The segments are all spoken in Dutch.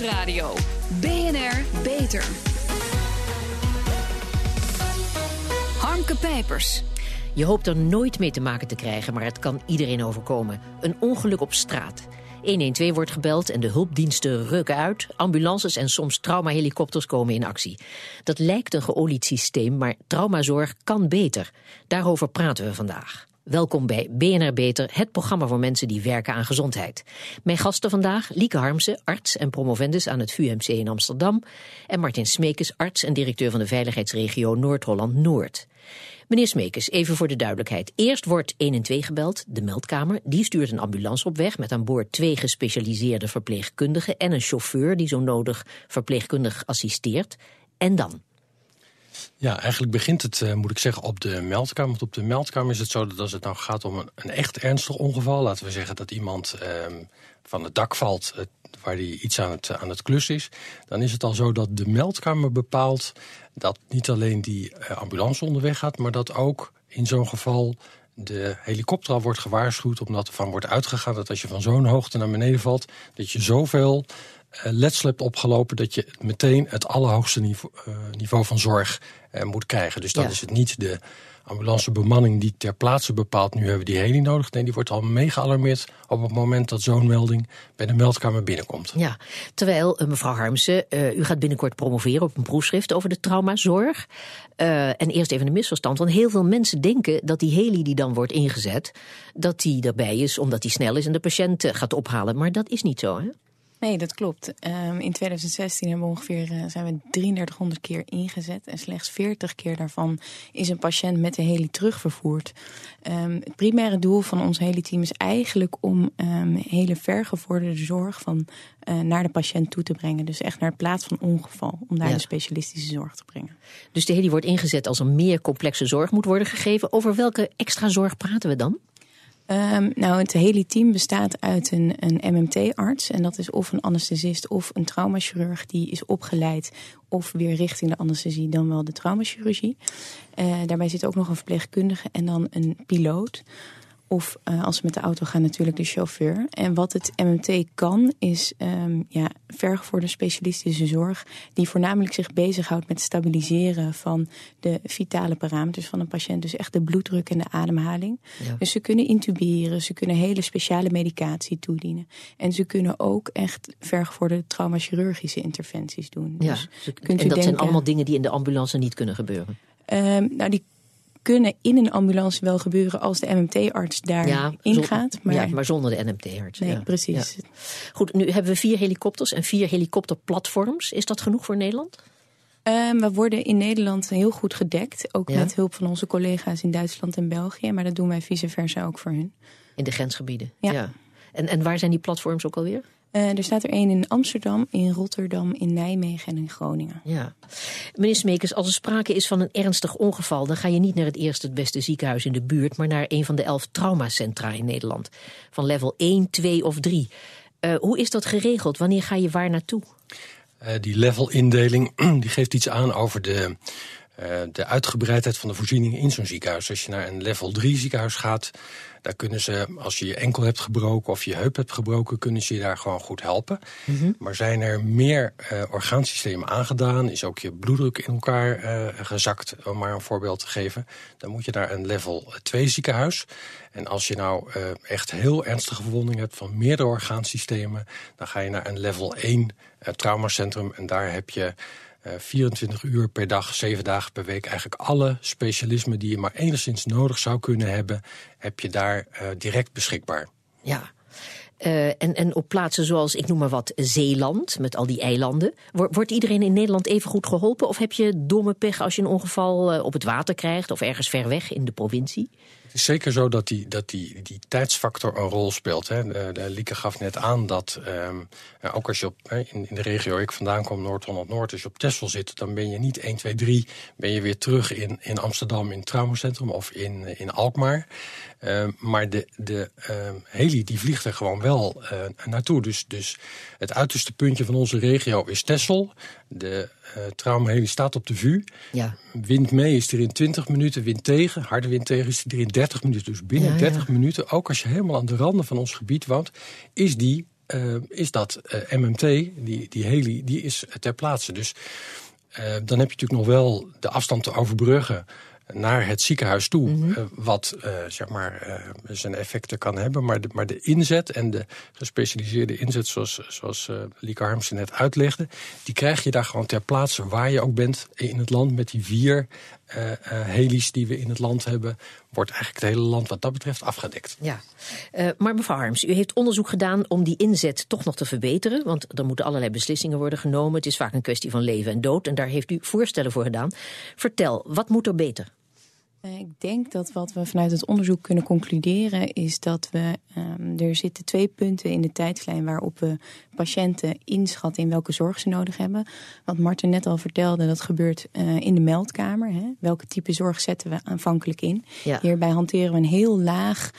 Nieuwsradio. BNR Beter. Harmke Pijpers. Je hoopt er nooit mee te maken te krijgen, maar het kan iedereen overkomen. Een ongeluk op straat. 112 wordt gebeld en de hulpdiensten rukken uit. Ambulances en soms traumahelikopters komen in actie. Dat lijkt een geolied systeem, maar traumazorg kan beter. Daarover praten we vandaag. Welkom bij BNR Beter, het programma voor mensen die werken aan gezondheid. Mijn gasten vandaag, Lieke Harmsen, arts en promovendus aan het VUMC in Amsterdam... en Martin Smekes, arts en directeur van de veiligheidsregio Noord-Holland-Noord. Meneer Smekes, even voor de duidelijkheid. Eerst wordt 112 gebeld, de meldkamer. Die stuurt een ambulance op weg met aan boord twee gespecialiseerde verpleegkundigen... en een chauffeur die zo nodig verpleegkundig assisteert. En dan? Ja, eigenlijk begint het, uh, moet ik zeggen, op de meldkamer. Want op de meldkamer is het zo dat als het nou gaat om een, een echt ernstig ongeval... laten we zeggen dat iemand uh, van het dak valt waar hij iets aan het, aan het klus is... dan is het al zo dat de meldkamer bepaalt dat niet alleen die eh, ambulance onderweg gaat... maar dat ook in zo'n geval de helikopter al wordt gewaarschuwd... omdat ervan wordt uitgegaan dat als je van zo'n hoogte naar beneden valt... dat je zoveel letsel hebt opgelopen dat je meteen het allerhoogste niveau, uh, niveau van zorg uh, moet krijgen. Dus dan ja. is het niet de ambulancebemanning die ter plaatse bepaalt... nu hebben we die heli nodig. Nee, die wordt al mee gealarmeerd op het moment dat zo'n melding... bij de meldkamer binnenkomt. Ja, terwijl, mevrouw Harmsen, u gaat binnenkort promoveren... op een proefschrift over de traumazorg. en eerst even een misverstand, want heel veel mensen denken... dat die heli die dan wordt ingezet, dat die erbij is... omdat die snel is en de patiënt gaat ophalen. Maar dat is niet zo, hè? Nee, dat klopt. Um, in 2016 hebben we ongeveer, uh, zijn we 3300 keer ingezet. En slechts 40 keer daarvan is een patiënt met de heli terugvervoerd. Um, het primaire doel van ons heli-team is eigenlijk om um, hele vergevorderde zorg van, uh, naar de patiënt toe te brengen. Dus echt naar de plaats van ongeval, om daar ja. de specialistische zorg te brengen. Dus de heli wordt ingezet als er meer complexe zorg moet worden gegeven. Over welke extra zorg praten we dan? Um, nou, het hele team bestaat uit een, een MMT-arts. En dat is of een anesthesist of een traumachirurg. Die is opgeleid of weer richting de anesthesie dan wel de traumachirurgie. Uh, daarbij zit ook nog een verpleegkundige en dan een piloot. Of uh, als we met de auto gaan natuurlijk de chauffeur. En wat het MMT kan is um, ja, vergevorderde specialistische zorg... die voornamelijk zich bezighoudt met het stabiliseren van de vitale parameters van een patiënt. Dus echt de bloeddruk en de ademhaling. Ja. Dus ze kunnen intuberen, ze kunnen hele speciale medicatie toedienen. En ze kunnen ook echt vergevorderde traumachirurgische interventies doen. Ja, dus kunt en dat denken, zijn allemaal dingen die in de ambulance niet kunnen gebeuren? Um, nou, die kunnen in een ambulance wel gebeuren als de MMT-arts daar ja, ingaat. Maar... Ja, maar zonder de NMT-arts. Nee, ja. precies. Ja. Goed, nu hebben we vier helikopters en vier helikopterplatforms. Is dat genoeg voor Nederland? Um, we worden in Nederland heel goed gedekt. Ook met hulp van onze collega's in Duitsland en België. Maar dat doen wij vice versa ook voor hun. In de grensgebieden? Ja. En, en waar zijn die platforms ook alweer? Uh, er staat er één in Amsterdam, in Rotterdam, in Nijmegen en in Groningen. Ja. Meneer Smekers, als er sprake is van een ernstig ongeval... dan ga je niet naar het eerste het beste ziekenhuis in de buurt... maar naar een van de elf traumacentra in Nederland. Van level 1, 2 of 3. Uh, hoe is dat geregeld? Wanneer ga je waar naartoe? Uh, die levelindeling die geeft iets aan over de... Uh, de uitgebreidheid van de voorzieningen in zo'n ziekenhuis. Als je naar een level 3 ziekenhuis gaat, daar kunnen ze, als je je enkel hebt gebroken of je heup hebt gebroken, kunnen ze je daar gewoon goed helpen. Mm -hmm. Maar zijn er meer uh, orgaansystemen aangedaan, is ook je bloeddruk in elkaar uh, gezakt, om maar een voorbeeld te geven, dan moet je naar een level 2 ziekenhuis. En als je nou echt heel ernstige verwondingen hebt van meerdere orgaansystemen, dan ga je naar een level 1 traumacentrum en daar heb je 24 uur per dag, 7 dagen per week. Eigenlijk alle specialismen die je maar enigszins nodig zou kunnen hebben, heb je daar uh, direct beschikbaar. Ja. Uh, en, en op plaatsen zoals, ik noem maar wat, Zeeland, met al die eilanden. Wordt iedereen in Nederland even goed geholpen? Of heb je domme pech als je een ongeval uh, op het water krijgt of ergens ver weg in de provincie? Het is zeker zo dat die, dat die, die tijdsfactor een rol speelt. Hè. De, de Lieke gaf net aan dat um, ook als je op, in, in de regio ik vandaan kom, Noord-Holland-Noord, als je op Texel zit, dan ben je niet 1, 2, 3, ben je weer terug in, in Amsterdam in het traumacentrum of in, in Alkmaar. Uh, maar de, de uh, heli die vliegt er gewoon wel uh, naartoe. Dus, dus het uiterste puntje van onze regio is Texel. De uh, traumaheli staat op de VU. Ja. Wind mee is er in 20 minuten, wind tegen. Harde wind tegen is er in 30 minuten. Dus binnen ja, 30 ja. minuten, ook als je helemaal aan de randen van ons gebied woont, is die uh, is dat MMT, die, die heli, die is ter plaatse. Dus dan heb je natuurlijk nog wel de afstand te overbruggen naar het ziekenhuis toe. Mm -hmm. wat uh, zeg maar, uh, zijn effecten kan hebben. Maar de, maar de inzet en de gespecialiseerde inzet, zoals, zoals uh, Lieke Harmsen net uitlegde, die krijg je daar gewoon ter plaatse waar je ook bent in het land. Met die vier heli's die we in het land hebben, wordt eigenlijk het hele land wat dat betreft afgedekt. Ja, maar mevrouw Harms, u heeft onderzoek gedaan om die inzet toch nog te verbeteren. Want er moeten allerlei beslissingen worden genomen. Het is vaak een kwestie van leven en dood. En daar heeft u voorstellen voor gedaan. Vertel, wat moet er beter? Ik denk dat wat we vanuit het onderzoek kunnen concluderen is dat we um, er zitten twee punten in de tijdslijn waarop we patiënten inschatten in welke zorg ze nodig hebben. Wat Marten net al vertelde, dat gebeurt uh, in de meldkamer. Hè? Welke type zorg zetten we aanvankelijk in? Ja. Hierbij hanteren we een heel laag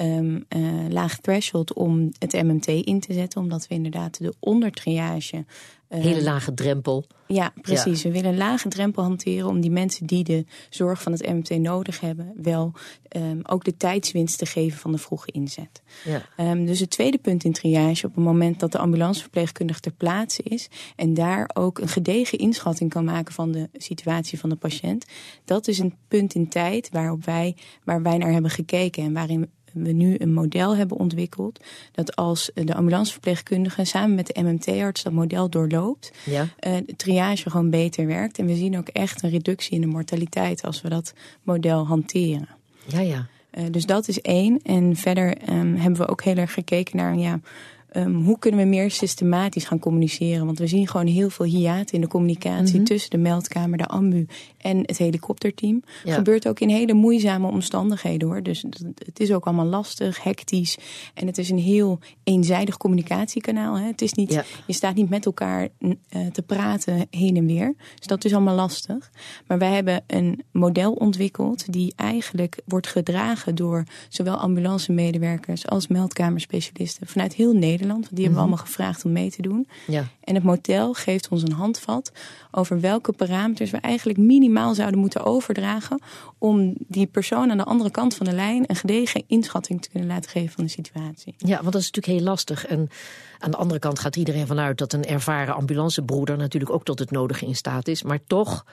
um, uh, laag threshold om het MMT in te zetten. Omdat we inderdaad de ondertriage... Uh, Hele lage drempel. Ja, precies. Ja. We willen een lage drempel hanteren om die mensen die de zorg van het MMT nodig hebben... wel um, ook de tijdswinst te geven van de vroege inzet. Ja. Um, dus het tweede punt in triage op het moment dat de ambulanceverpleegkundige ter plaatse is... en daar ook een gedegen inschatting kan maken van de situatie van de patiënt... dat is een punt in tijd waarop wij, waar wij naar hebben gekeken en waarin we nu een model hebben ontwikkeld. Dat als de ambulanceverpleegkundige samen met de MMT-arts dat model doorloopt, ja. uh, de triage gewoon beter werkt. En we zien ook echt een reductie in de mortaliteit als we dat model hanteren. Ja, ja. Uh, dus dat is één. En verder um, hebben we ook heel erg gekeken naar ja, Um, hoe kunnen we meer systematisch gaan communiceren? Want we zien gewoon heel veel hiaten in de communicatie mm -hmm. tussen de meldkamer, de ambu en het helikopterteam. Ja. Gebeurt ook in hele moeizame omstandigheden hoor. Dus het is ook allemaal lastig, hectisch. En het is een heel eenzijdig communicatiekanaal. Hè. Het is niet, ja. Je staat niet met elkaar uh, te praten heen en weer. Dus dat is allemaal lastig. Maar wij hebben een model ontwikkeld die eigenlijk wordt gedragen door zowel ambulance-medewerkers als meldkamerspecialisten vanuit heel Nederland. Want die hebben we allemaal gevraagd om mee te doen. Ja. En het model geeft ons een handvat over welke parameters we eigenlijk minimaal zouden moeten overdragen. om die persoon aan de andere kant van de lijn een gedegen inschatting te kunnen laten geven van de situatie. Ja, want dat is natuurlijk heel lastig. En aan de andere kant gaat iedereen vanuit dat een ervaren ambulancebroeder natuurlijk ook tot het nodige in staat is. Maar toch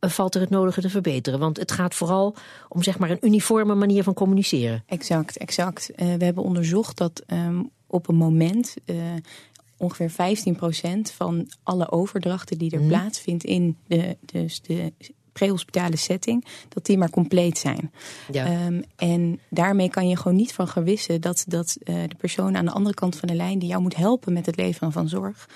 valt er het nodige te verbeteren? Want het gaat vooral om zeg maar een uniforme manier van communiceren. Exact, exact. Uh, we hebben onderzocht dat um, op een moment uh, ongeveer 15% van alle overdrachten die er mm. plaatsvindt in de, dus de prehospitale setting, dat die maar compleet zijn. Ja. Um, en daarmee kan je gewoon niet van gewissen dat, dat uh, de persoon aan de andere kant van de lijn die jou moet helpen met het leveren van zorg,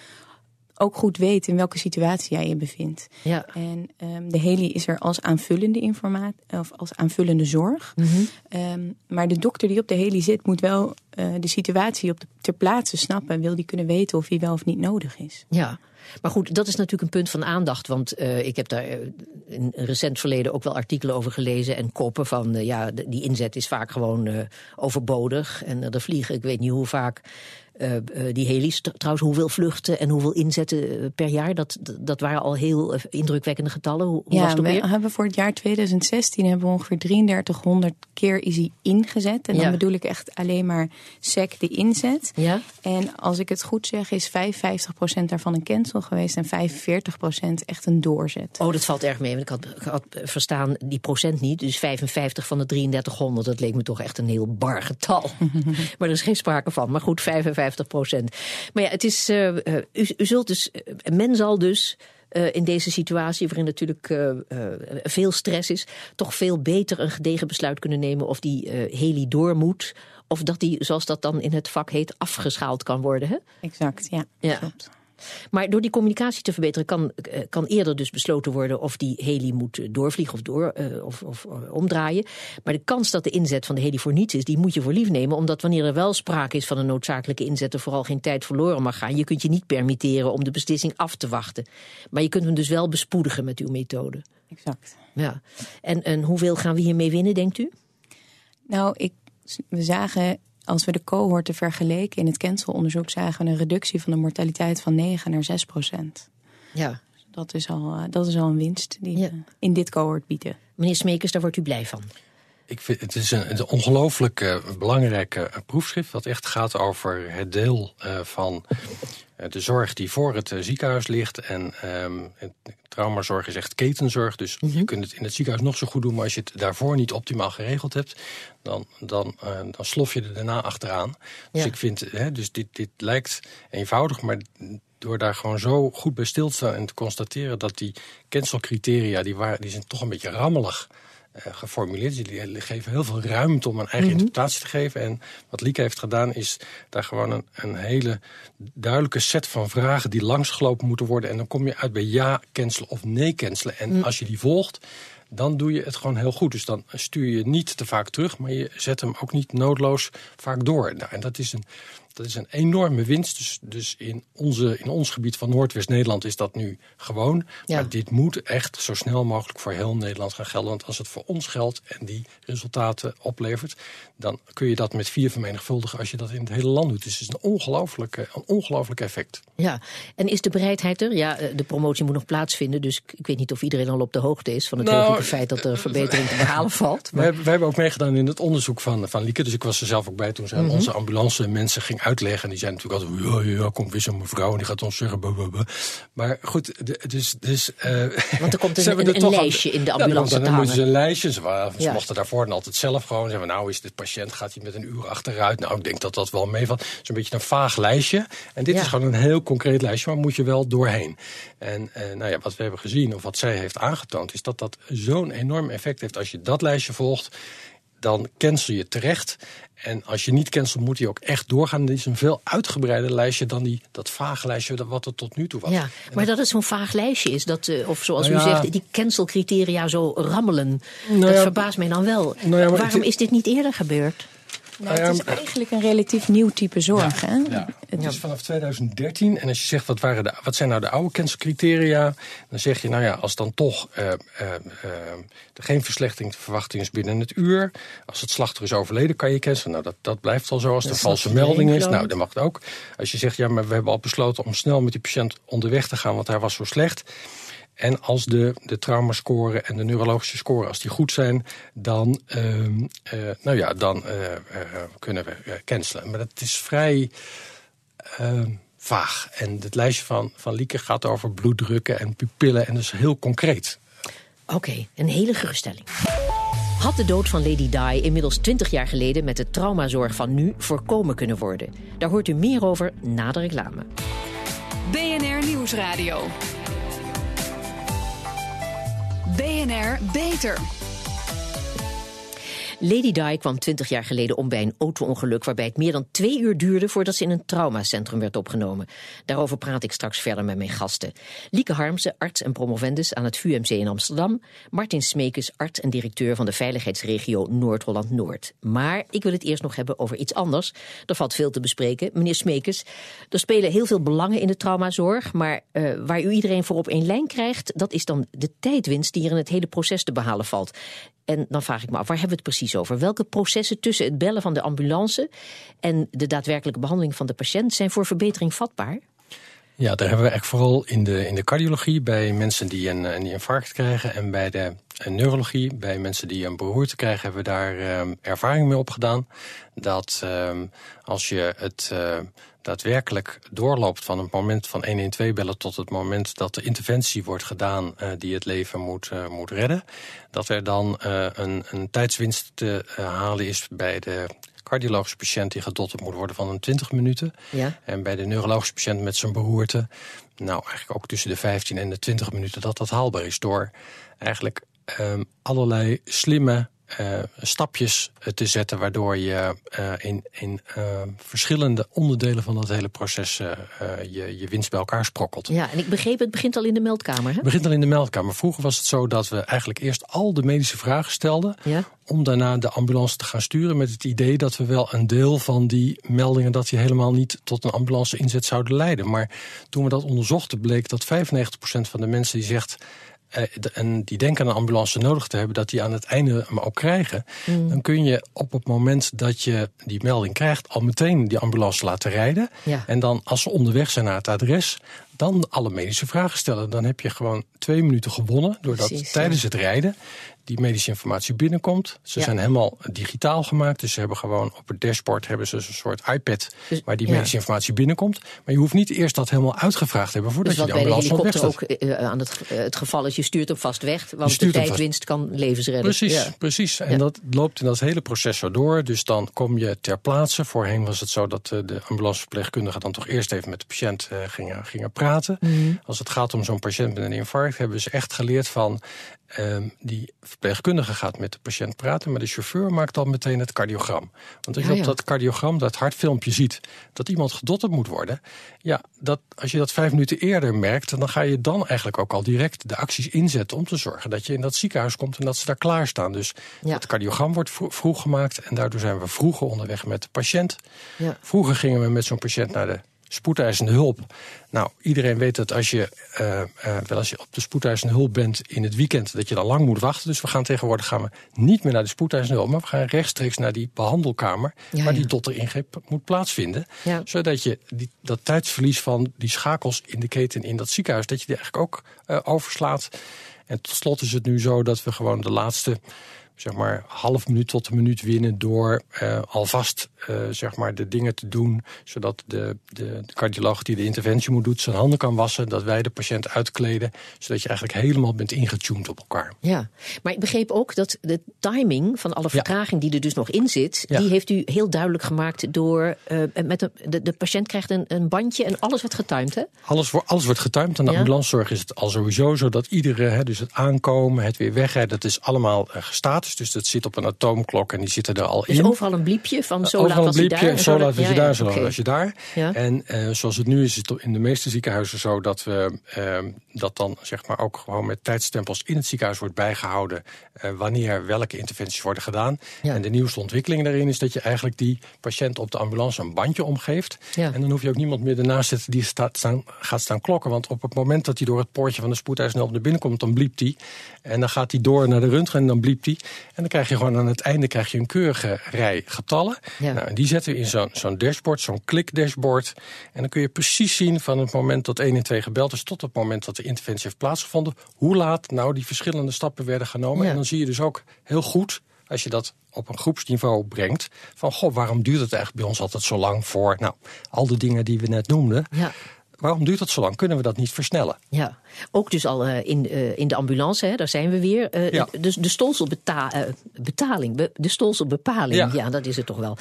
ook goed weet in welke situatie jij je bevindt. Ja. En um, de heli is er als aanvullende informatie of als aanvullende zorg. Mm -hmm. um, maar de dokter die op de heli zit, moet wel uh, de situatie op de, ter plaatse snappen en wil die kunnen weten of hij wel of niet nodig is. Ja. Maar goed, dat is natuurlijk een punt van aandacht. Want uh, ik heb daar in recent verleden ook wel artikelen over gelezen. En koppen van, uh, ja, die inzet is vaak gewoon uh, overbodig. En er vliegen, ik weet niet hoe vaak, die heli's. Trouwens, hoeveel vluchten en hoeveel inzetten per jaar? Dat, dat waren al heel indrukwekkende getallen. Hoe, hoe ja, was het we hebben voor het jaar 2016 hebben we ongeveer 3300 keer is hij ingezet. En dan ja. bedoel ik echt alleen maar SEC de inzet. Ja. En als ik het goed zeg, is 55% daarvan een cancel geweest en 45% echt een doorzet. Oh, dat valt erg mee. Want ik had, had verstaan die procent niet. Dus 55 van de 3300, dat leek me toch echt een heel bar getal. maar er is geen sprake van. Maar goed, 55 procent. Maar ja, het is, uh, u, u zult dus, uh, men zal dus uh, in deze situatie, waarin natuurlijk uh, uh, veel stress is, toch veel beter een gedegen besluit kunnen nemen of die heli door moet. Of dat die, zoals dat dan in het vak heet, afgeschaald kan worden. Hè? Exact, ja. ja. Klopt. Maar door die communicatie te verbeteren kan, kan eerder dus besloten worden of die heli moet doorvliegen of, door, uh, of, of omdraaien. Maar de kans dat de inzet van de heli voor niets is, die moet je voor lief nemen. Omdat wanneer er wel sprake is van een noodzakelijke inzet, er vooral geen tijd verloren mag gaan. Je kunt je niet permitteren om de beslissing af te wachten. Maar je kunt hem dus wel bespoedigen met uw methode. Exact. Ja. En, en hoeveel gaan we hiermee winnen, denkt u? Nou, ik, we zagen als we de cohorten vergeleken in het cancelonderzoek zagen we een reductie van de mortaliteit van 9 naar 6 procent. Ja. Dat is al, dat is al een winst die ja. we in dit cohort bieden. Meneer Smekers, daar wordt u blij van? Ik vind, het is een, een ongelooflijk uh, belangrijke proefschrift... wat echt gaat over het deel uh, van de zorg die voor het ziekenhuis ligt. En um, traumazorg is echt ketenzorg. Dus mm -hmm. je kunt het in het ziekenhuis nog zo goed doen... maar als je het daarvoor niet optimaal geregeld hebt... dan, dan, dan slof je er daarna achteraan. Dus ja. ik vind, hè, dus dit, dit lijkt eenvoudig... maar door daar gewoon zo goed bij stil te staan en te constateren dat die cancelcriteria, die, waren, die zijn toch een beetje rammelig geformuleerd. Die geven heel veel ruimte om een eigen mm -hmm. interpretatie te geven. En wat Lieke heeft gedaan is daar gewoon een, een hele duidelijke set van vragen die langsgelopen moeten worden. En dan kom je uit bij ja cancelen of nee cancelen. En mm. als je die volgt, dan doe je het gewoon heel goed. Dus dan stuur je niet te vaak terug, maar je zet hem ook niet noodloos vaak door. Nou, en dat is een, dat is een enorme winst. Dus, dus in, onze, in ons gebied van Noordwest-Nederland is dat nu gewoon. Ja. Maar dit moet echt zo snel mogelijk voor heel Nederland gaan gelden. Want als het voor ons geldt en die resultaten oplevert... dan kun je dat met vier vermenigvuldigen als je dat in het hele land doet. Dus het is een ongelooflijk, een ongelooflijk effect. Ja, en is de bereidheid er? Ja, de promotie moet nog plaatsvinden. Dus ik weet niet of iedereen al op de hoogte is... van het nou, feit dat er verbetering te behalen valt. Maar... We, we, hebben ook meegedaan in het onderzoek van, van Lieke. Dus ik was er zelf ook bij toen mm -hmm. onze ambulance mensen ging uitleggen. En die zijn natuurlijk altijd, ja, ja, komt weer zo'n mevrouw en die gaat ons zeggen. Maar goed, dus... dus uh, Want er komt een, een, een lijstje in de ambulance ja, dan, dan moeten ze een lijstje. Ze, waren, ze ja. mochten daarvoor dan altijd zelf gewoon zeggen, nou is dit patiënt, gaat hij met een uur achteruit? Nou, ik denk dat dat wel meevalt. Het is een beetje een vaag lijstje. En dit ja. is gewoon een heel concreet lijstje, maar moet je wel doorheen. En uh, nou ja, wat we hebben gezien, of wat zij heeft aangetoond, is dat dat zo'n enorm effect heeft als je dat lijstje volgt dan cancel je terecht. En als je niet cancelt, moet hij ook echt doorgaan. Dit is een veel uitgebreider lijstje dan die, dat vage lijstje wat er tot nu toe was. Ja, maar dat het zo'n vaag lijstje is, dat, uh, of zoals nou ja, u zegt, die cancelcriteria zo rammelen. Nou dat ja, verbaast mij dan wel. Nou ja, Waarom het, is dit niet eerder gebeurd? Nou, het is eigenlijk een relatief nieuw type zorg. Ja, hè? Ja. Het is vanaf 2013. En als je zegt, wat, waren de, wat zijn nou de oude cancelcriteria? Dan zeg je, nou ja, als dan toch uh, uh, uh, er geen verslechtering te verwachten is binnen het uur. Als het slachtoffer is overleden, kan je cancelen. Nou, dat, dat blijft al zo. Als er valse melding is, nou, dan mag het ook. Als je zegt, ja, maar we hebben al besloten om snel met die patiënt onderweg te gaan, want hij was zo slecht. En als de, de traumascore en de neurologische score, als die goed zijn, dan, uh, uh, nou ja, dan uh, kunnen we cancelen. Maar dat is vrij ehm, vaag. En het lijstje van, van Lieke gaat over bloeddrukken en pupillen en dus heel concreet. Oké, okay, een hele geruststelling. Had de dood van Lady Di inmiddels 20 jaar geleden met de traumazorg van nu voorkomen kunnen worden? Daar hoort u meer over na de reclame. BNR Nieuwsradio. BNR Beter. Lady Di kwam 20 jaar geleden om bij een auto-ongeluk waarbij het meer dan twee uur duurde voordat ze in een traumacentrum werd opgenomen. Daarover praat ik straks verder met mijn gasten. Lieke Harmsen, arts en promovendus aan het VUMC in Amsterdam. Martin Smekes, arts en directeur van de veiligheidsregio Noord-Holland-Noord. Maar ik wil het eerst nog hebben over iets anders. Er valt veel te bespreken. Meneer Smekes, er spelen heel veel belangen in de traumazorg, maar uh, waar u iedereen voor op één lijn krijgt, dat is dan de tijdwinst die er in het hele proces te behalen valt. En dan vraag ik me af, waar hebben we het precies over? Welke processen tussen het bellen van de ambulance en de daadwerkelijke behandeling van de patiënt zijn voor verbetering vatbaar? Ja, daar hebben we echt vooral in de, in de cardiologie bij mensen die een, een infarct krijgen en bij de neurologie bij mensen die een beroerte krijgen hebben we daar um, ervaring mee opgedaan. Dat um, als je het uh, daadwerkelijk doorloopt van het moment van 112 bellen tot het moment dat de interventie wordt gedaan uh, die het leven moet, uh, moet redden, dat er dan uh, een, een tijdswinst te halen is bij de cardiologische patiënt die gedotterd moet worden van een 20 minuten. Ja. En bij de neurologische patiënt met zijn beroerte, nou eigenlijk ook tussen de 15 en de 20 minuten dat dat haalbaar is door eigenlijk um, allerlei slimme uh, stapjes te zetten, waardoor je uh, in, in uh, verschillende onderdelen van dat hele proces je, je winst bij elkaar sprokkelt. Ja, en ik begreep, het begint al in de meldkamer. Hè? Het begint al in de meldkamer. Vroeger was het zo dat we eigenlijk eerst al de medische vragen stelden. Ja? Om daarna de ambulance te gaan sturen met het idee dat we wel een deel van die meldingen dat die helemaal niet tot een ambulance inzet zouden leiden. Maar toen we dat onderzochten bleek dat 95% van de mensen die zegt en die denken een ambulance nodig te hebben, dat die aan het einde hem ook krijgen. Mm. Dan kun je op het moment dat je die melding krijgt, al meteen die ambulance laten rijden. Ja. En dan als ze onderweg zijn naar het adres, dan alle medische vragen stellen. Dan heb je gewoon twee minuten gewonnen. Doordat Precies, tijdens het rijden die medische informatie binnenkomt. Ze Ja. zijn helemaal digitaal gemaakt. Dus ze hebben gewoon op het dashboard hebben ze een soort iPad Dus- waar die ja. medische informatie binnenkomt. Maar je hoeft niet eerst dat helemaal uitgevraagd te hebben voordat Dus je de bij de ambulance helikopter onderweg ook staat. eh, aan het, eh, het geval is, je stuurt hem vast weg. Want de tijdwinst kan levens redden. Precies, Ja. precies. En dat loopt in dat hele proces zo door. Dus dan kom je ter plaatse. Voorheen was het zo dat eh, de ambulanceverpleegkundigen dan toch eerst even met de patiënt eh, gingen, gingen praten. Mhm. Als het gaat om zo'n patiënt met een infarct, hebben ze echt geleerd van. Ehm, die verpleegkundige gaat met de patiënt praten, maar de chauffeur maakt dan meteen het cardiogram. Want als je Ja, op dat cardiogram, dat hartfilmpje ziet, dat iemand gedotterd moet worden. Ja, dat, als je dat vijf minuten eerder merkt, dan ga je dan eigenlijk ook al direct de acties inzetten om te zorgen dat je in dat ziekenhuis komt en dat ze daar klaarstaan. Dus Ja. het cardiogram wordt vro- vroeg gemaakt en daardoor zijn we vroeger onderweg met de patiënt. Ja. Vroeger gingen we met zo'n patiënt naar de spoedeisende hulp. Nou, iedereen weet dat als je eh, eh, wel als je op de spoedeisende hulp bent in het weekend, dat je dan lang moet wachten. Dus we gaan tegenwoordig gaan we niet meer naar de spoedeisende hulp, maar we gaan rechtstreeks naar die behandelkamer Ja, waar ja. die dotteringreep moet plaatsvinden. Ja. Zodat je die, dat tijdsverlies van die schakels in de keten in dat ziekenhuis, dat je die eigenlijk ook eh, overslaat. En tot slot is het nu zo dat we gewoon de laatste zeg maar half minuut tot een minuut winnen door eh, alvast eh, zeg maar de dingen te doen zodat de, de, de cardioloog die de interventie moet doen zijn handen kan wassen, dat wij de patiënt uitkleden, zodat je eigenlijk helemaal bent ingetuned op elkaar. Ja, maar ik begreep ook dat de timing van alle vertraging die er dus nog in zit, Ja. die heeft u heel duidelijk gemaakt door eh, met de, de, de patiënt krijgt een, een bandje en alles werd getimed, hè? Alles, wordt alles wordt getimed. Aan de Ja. ambulancezorg is het al sowieso zo dat iedere, hè, dus het aankomen, het weer wegrijden, dat is allemaal eh, Dus dat zit op een atoomklok en die zitten er al Dus in. overal een bliepje van zo Overal laat was een bliepje, daar. en zo laat was ja, je daar, zo oké. laat was je daar. En eh, zoals het nu is, is het in de meeste ziekenhuizen zo dat we eh, dat dan zeg maar ook gewoon met tijdstempels in het ziekenhuis wordt bijgehouden eh, wanneer welke interventies worden gedaan. Ja. En de nieuwste ontwikkeling daarin is dat je eigenlijk die patiënt op de ambulance een bandje omgeeft. Ja. En dan hoef je ook niemand meer ernaast te zitten die staat, staan, gaat staan klokken. Want op het moment dat hij door het poortje van de spoedeisende hulp naar binnen komt, dan bliept hij. En dan gaat hij door naar de röntgen en dan bliept hij. En dan krijg je gewoon aan het einde krijg je een keurige rij getallen. Ja. Nou, en die zetten we in zo'n zo'n dashboard, zo'n klik-dashboard. En dan kun je precies zien van het moment dat 112 gebeld is tot het moment dat de interventie heeft plaatsgevonden, hoe laat nou die verschillende stappen werden genomen. Ja. En dan zie je dus ook heel goed, als je dat op een groepsniveau brengt, van goh, waarom duurt het eigenlijk bij ons altijd zo lang voor, nou, al de dingen die we net noemden. Ja. Waarom duurt dat zo lang? Kunnen we dat niet versnellen? Ja, ook dus al eh, in, eh, in de ambulance, hè, daar zijn we weer. Eh, Ja. Dus de stolselbetaling, be, de stolselbepaling, ja. Ja. dat is het toch wel.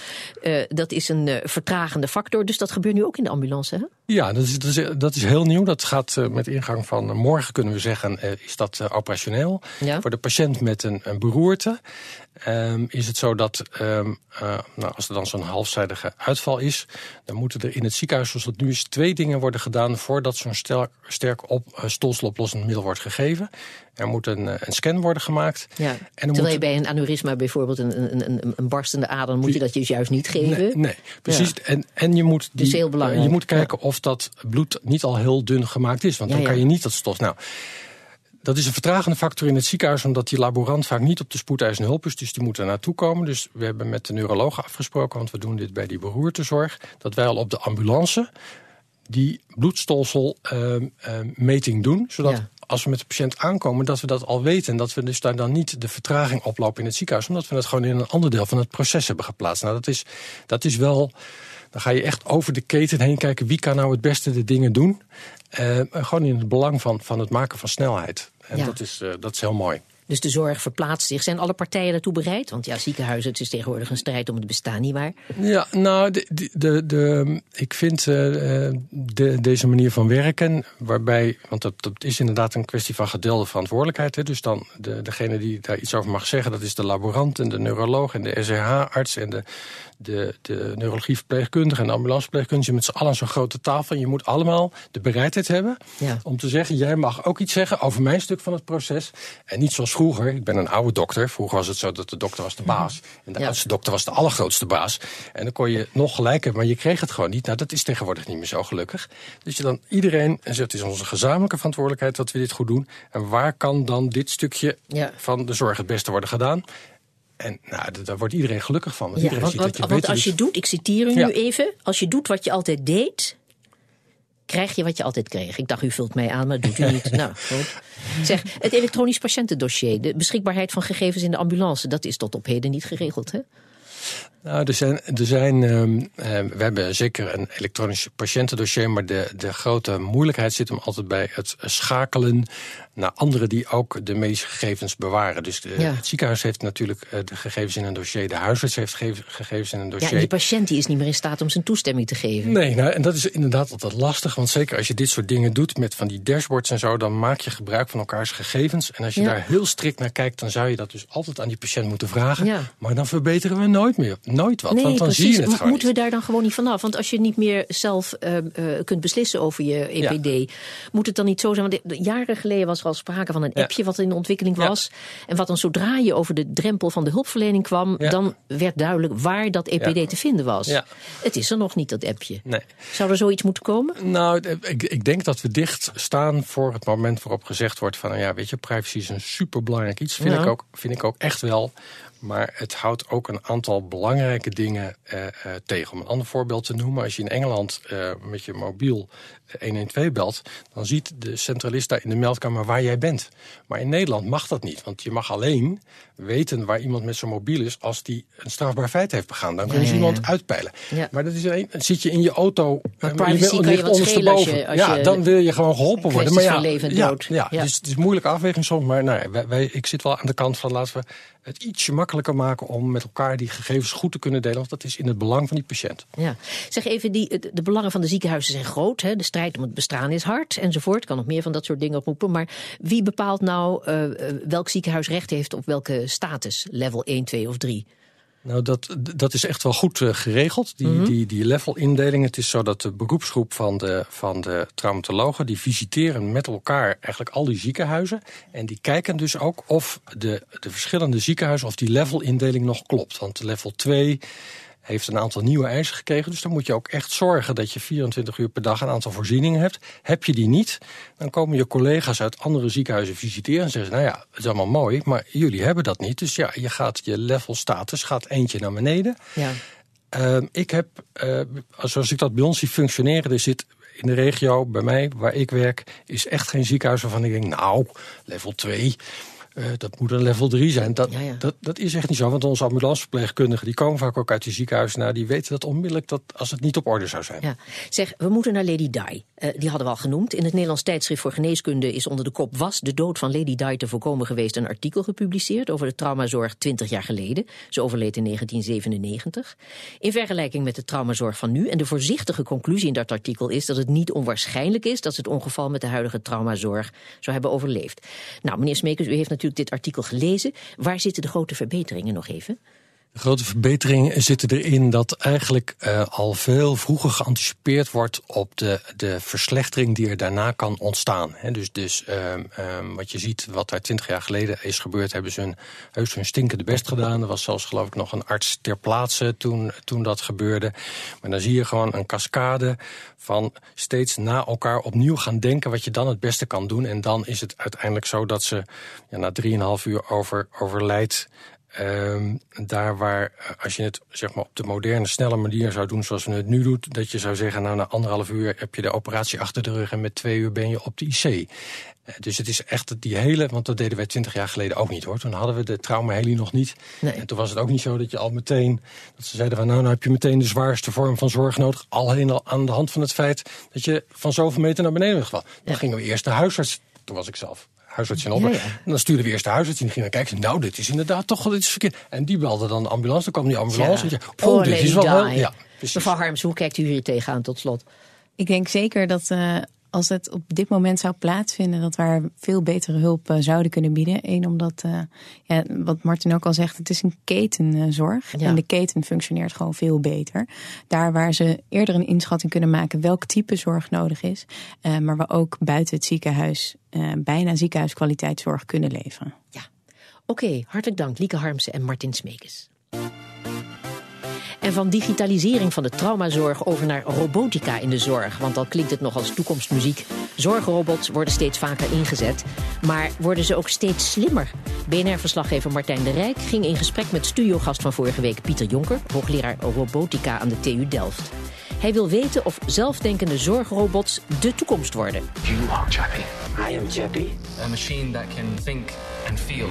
Dat is een vertragende factor, dus dat gebeurt nu ook in de ambulance, hè? Ja, dat is, dat is, dat is heel nieuw. Dat gaat met ingang van morgen, kunnen we zeggen, is dat operationeel. Ja. Voor de patiënt met een, een beroerte ehm, is het zo dat ehm, eh, nou, als er dan zo'n halfzijdige uitval is, dan moeten er in het ziekenhuis, zoals het nu is, twee dingen worden gedaan voordat zo'n sterk, sterk op, eh, stolseloplossend middel wordt gegeven. Er moet een, eh, een scan worden gemaakt. Ja. En Terwijl moet- je bij een aneurysma bijvoorbeeld een, een, een, een barstende ader, moet je dat dus juist niet geven. Nee, nee precies. En, en je moet, die, Dus heel belangrijk. je moet kijken of dat bloed niet al heel dun gemaakt is. Want dan kan je niet dat stof. Nou, dat is een vertragende factor in het ziekenhuis, omdat die laborant vaak niet op de spoedeisende hulp is. Dus die moet er naartoe komen. Dus we hebben met de neurologen afgesproken, want we doen dit bij die beroertezorg, dat wij al op de ambulance die bloedstolselmeting doen. Zodat. Als we met de patiënt aankomen, dat we dat al weten. En dat we dus daar dan niet de vertraging oplopen in het ziekenhuis. Omdat we het gewoon in een ander deel van het proces hebben geplaatst. Nou, dat is, dat is wel. Dan ga je echt over de keten heen kijken. Wie kan nou het beste de dingen doen? Eh, gewoon in het belang van, van het maken van snelheid. En Ja. dat, is, eh, dat is heel mooi. Dus de zorg verplaatst zich. Zijn alle partijen daartoe bereid? Want ja, ziekenhuizen, het is tegenwoordig een strijd om het bestaan, nietwaar? Ja, nou, de, de, de, ik vind eh, eh, de, deze manier van werken, waarbij, want dat, dat is inderdaad een kwestie van gedeelde verantwoordelijkheid. Hè, dus dan de, degene die daar iets over mag zeggen, dat is de laborant en de neuroloog en de SRH-arts en de, de, de neurologieverpleegkundige en de ambulanceverpleegkundige met z'n allen aan zo'n grote tafel. En je moet allemaal de bereidheid hebben Ja. om te zeggen, jij mag ook iets zeggen over mijn stuk van het proces. En niet zoals vroeger, ik ben een oude dokter. Vroeger was het zo dat de dokter was de baas. En de Ja. oudste dokter was de allergrootste baas. En dan kon je nog gelijk hebben, maar je kreeg het gewoon niet. Nou, dat is tegenwoordig niet meer zo gelukkig. Dus je dan iedereen en zegt, het is onze gezamenlijke verantwoordelijkheid dat we dit goed doen. En waar kan dan dit stukje Ja. van de zorg het beste worden gedaan? En nou, daar wordt iedereen gelukkig van. Want Ja, want, als je doet. ik citeer u nu even, als je doet wat je altijd deed, krijg je wat je altijd kreeg. Ik dacht, u vult mij aan, maar dat doet u niet. nou, goed. Zeg, het elektronisch patiëntendossier, de beschikbaarheid van gegevens in de ambulance, dat is tot op heden niet geregeld, hè? Nou, er zijn, er zijn, ehm, ehm, we hebben zeker een elektronisch patiëntendossier, maar de, de grote moeilijkheid zit hem altijd bij het schakelen naar anderen die ook de medische gegevens bewaren. Dus de, het ziekenhuis heeft natuurlijk eh, de gegevens in een dossier, de huisarts heeft gegevens in een dossier. Ja, die patiënt die is niet meer in staat om zijn toestemming te geven. Nee, nou, en dat is inderdaad altijd lastig, want zeker als je dit soort dingen doet met van die dashboards en zo, dan maak je gebruik van elkaars gegevens. En als je daar heel strikt naar kijkt, dan zou je dat dus altijd aan die patiënt moeten vragen. Ja. Maar dan verbeteren we nooit meer nooit wat. Nee, want dan precies. zie je het gewoon Moeten we daar dan gewoon niet vanaf? Want als je niet meer zelf uh, uh, kunt beslissen over je EPD, moet het dan niet zo zijn? Want jaren geleden was er al sprake van een appje wat in de ontwikkeling was. En wat dan zodra je over de drempel van de hulpverlening kwam, dan werd duidelijk waar dat EPD te vinden was. Het is er nog niet, dat appje. Nee. Zou er zoiets moeten komen? Nou, ik, ik denk dat we dicht staan voor het moment waarop gezegd wordt van, ja, weet je, privacy is een superbelangrijk iets. Vind, ik, ook, vind ik ook echt wel. Maar het houdt ook een aantal belangrijke dingen uh, uh, tegen. Om een ander voorbeeld te noemen. Als je in Engeland uh, met je mobiel 112 belt... dan ziet de centralist daar in de meldkamer waar jij bent. Maar in Nederland mag dat niet. Want je mag alleen weten waar iemand met zijn mobiel is... als die een strafbaar feit heeft begaan. Dan kun je ja, ja, iemand uitpeilen. Maar dat is alleen, zit je in je auto... Maar privacy je, kan je wat schelen als je, als ja, dan wil je gewoon geholpen worden. Maar ja, leven dood. Ja, Dus het is een moeilijke afweging soms. Maar nou, wij, wij, ik zit wel aan de kant van laten we het ietsje makkelijker maken om met elkaar die gegevens goed te kunnen delen. Want dat is in het belang van die patiënt. Ja. Zeg even, die, de belangen van de ziekenhuizen zijn groot. Hè? De strijd om het bestaan is hard enzovoort. Ik kan nog meer van dat soort dingen oproepen. Maar wie bepaalt nou uh, welk ziekenhuis recht heeft op welke status? Level 1, 2 of 3? Nou, dat, dat is echt wel goed uh, geregeld, die, mm -hmm. die, die levelindeling. Het is zo dat de beroepsgroep van de, van de traumatologen... die visiteren met elkaar eigenlijk al die ziekenhuizen. En die kijken dus ook of de, de verschillende ziekenhuizen... of die levelindeling nog klopt. Want level 2 heeft een aantal nieuwe eisen gekregen. Dus dan moet je ook echt zorgen dat je 24 uur per dag een aantal voorzieningen hebt. Heb je die niet, dan komen je collega's uit andere ziekenhuizen visiteren en zeggen... nou ja, het is allemaal mooi, maar jullie hebben dat niet. Dus ja, je gaat je level status gaat eentje naar beneden. Ja. Uh, ik heb, uh, zoals ik dat bij ons zie functioneren... er zit in de regio, bij mij, waar ik werk... is echt geen ziekenhuis waarvan ik denk, nou, level 2... Uh, dat moet een level 3 zijn. Dat, ja, ja. Dat, dat is echt niet zo. Want onze ambulanceverpleegkundigen die komen vaak ook uit die ziekenhuizen. Nou, die weten dat onmiddellijk dat als het niet op orde zou zijn. Ja. Zeg, we moeten naar Lady Di. Uh, die hadden we al genoemd. In het Nederlands tijdschrift voor geneeskunde is onder de kop... Was de dood van Lady Di te voorkomen geweest... een artikel gepubliceerd over de traumazorg 20 jaar geleden. Ze overleed in 1997. In vergelijking met de traumazorg van nu. En de voorzichtige conclusie in dat artikel is... dat het niet onwaarschijnlijk is dat ze het ongeval met de huidige traumazorg zou hebben overleefd. Nou, meneer Smekers, u heeft natuurlijk dit artikel gelezen. Waar zitten de grote verbeteringen nog even? De grote verbeteringen zitten erin dat eigenlijk uh, al veel vroeger geanticipeerd wordt op de, de verslechtering die er daarna kan ontstaan. Dus dus um, um, wat je ziet, wat daar twintig jaar geleden is gebeurd, hebben ze hun, heus hun stinkende best gedaan. Er was zelfs geloof ik nog een arts ter plaatse toen, toen dat gebeurde. Maar dan zie je gewoon een cascade van steeds na elkaar opnieuw gaan denken wat je dan het beste kan doen. En dan is het uiteindelijk zo dat ze ja, na drieënhalf uur over, overlijdt. Um, daar waar, als je het zeg maar, op de moderne, snelle manier zou doen zoals we het nu doen, dat je zou zeggen, nou na anderhalf uur heb je de operatie achter de rug en met twee uur ben je op de IC. Dus het is echt die hele, want dat deden wij twintig jaar geleden ook niet hoor. Toen hadden we de traumaheli nog niet. Nee. En toen was het ook niet zo dat je al meteen, dat ze zeiden van nou, nou heb je meteen de zwaarste vorm van zorg nodig. Alleen al aan de hand van het feit dat je van zoveel meter naar beneden was. Dan ja. gingen we eerst de huisarts, toen was ik zelf huisarts in Opper. Ja, ja. En dan stuurden we eerst de huisarts en die gingen kijken. Nou, dit is inderdaad toch, dit is verkeerd. En die belde dan de ambulance, dan kwam die ambulance. Ja. En zei, oh, dit is wel ja, Mevrouw Harms, hoe kijkt u hier tegenaan tot slot? Ik denk zeker dat uh, als het op dit moment zou plaatsvinden, dat we veel betere hulp uh, zouden kunnen bieden. Eén, omdat, uh, ja, wat Martin ook al zegt, het is een ketenzorg. Ja. En de keten functioneert gewoon veel beter. Daar waar ze eerder een inschatting kunnen maken welk type zorg nodig is. Uh, maar we ook buiten het ziekenhuis bijna ziekenhuiskwaliteitszorg kunnen leveren. Ja, oké. Okay, hartelijk dank Lieke Harmsen en Martin Smekes. En van digitalisering van de traumazorg over naar robotica in de zorg. Want al klinkt het nog als toekomstmuziek. Zorgrobots worden steeds vaker ingezet. Maar worden ze ook steeds slimmer? BNR-verslaggever Martijn de Rijk ging in gesprek met studiogast van vorige week Pieter Jonker, hoogleraar robotica aan de TU Delft. Hij wil weten of zelfdenkende zorgrobots de toekomst worden. You are Chappie. I am Chappie. A machine that can think and feel.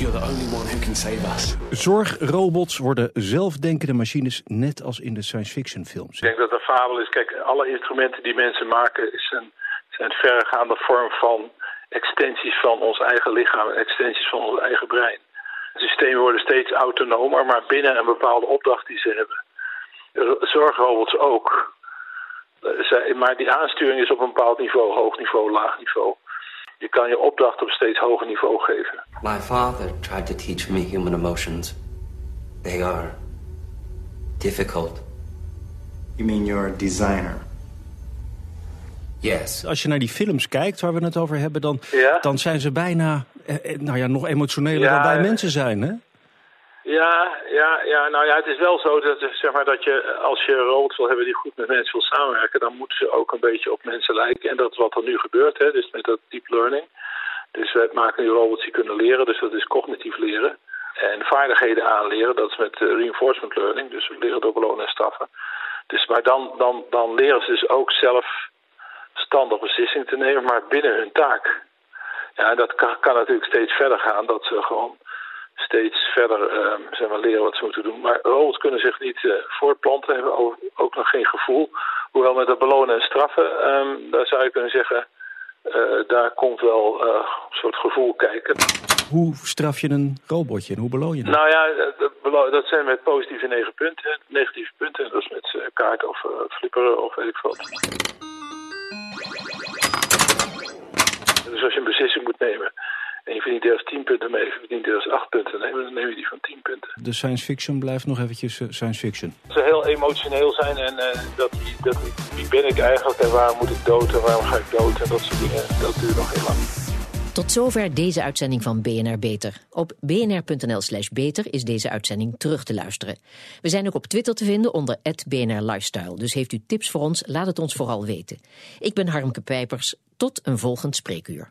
You're the only one who can save us. Zorgrobots worden zelfdenkende machines, net als in de science fiction films. Ik denk dat de fabel is, kijk, alle instrumenten die mensen maken zijn, zijn verregaande vorm van extensies van ons eigen lichaam, extensies van ons eigen brein. De systemen worden steeds autonomer, maar binnen een bepaalde opdracht die ze hebben. Zorgrobots ook. Maar die aansturing is op een bepaald niveau, hoog niveau, laag niveau. Je kan je opdracht op steeds hoger niveau geven. My father tried to teach me human emotions. They are difficult. You mean you're a designer? Yes. Als je naar die films kijkt waar we het over hebben, dan, Ja? dan zijn ze bijna eh, nou ja, nog emotioneler Ja, dan wij ja. mensen zijn, hè? Ja, ja, ja, nou ja, het is wel zo dat, zeg maar, dat je, als je robots wil hebben die goed met mensen wil samenwerken, dan moeten ze ook een beetje op mensen lijken. En dat wat er nu gebeurt, hè, dus met dat deep learning. Dus we maken nu robots die kunnen leren, dus dat is cognitief leren. En vaardigheden aanleren, dat is met eh, reinforcement learning, dus we leren door belonen en straffen. Dus, maar dan, dan, dan leren ze dus ook zelf standaard beslissingen te nemen, maar binnen hun taak. Ja, dat kan natuurlijk steeds verder gaan, dat ze gewoon steeds verder ehm, zeg maar, leren wat ze moeten doen. Maar robots kunnen zich niet eh, voortplanten, hebben ook, ook nog geen gevoel. Hoewel met dat belonen en straffen, ehm, daar zou je kunnen zeggen, eh, daar komt wel eh, een soort gevoel kijken. Hoe straf je een robotje en hoe beloon je het? Nou ja, dat, dat zijn met positieve negen punten, negatieve punten. Dat is met eh, kaart of flipperen of weet ik wat. Dus als je een beslissing moet nemen en je verdient ergens 10 punten mee, je verdient ergens 8 punten dan neem je die van 10 punten. De science fiction blijft nog eventjes eh, science fiction. Ze heel emotioneel zijn en eh, dat, die, dat wie ben ik eigenlijk en waarom moet ik dood en waarom ga ik dood en dat soort dingen, dat duurt nog heel lang. Tot zover deze uitzending van BNR Beter. Op bnr.nl slash beter is deze uitzending terug te luisteren. We zijn ook op Twitter te vinden onder BNR Lifestyle. Dus heeft u tips voor ons, laat het ons vooral weten. Ik ben Harmke Pijpers. Tot een volgend spreekuur.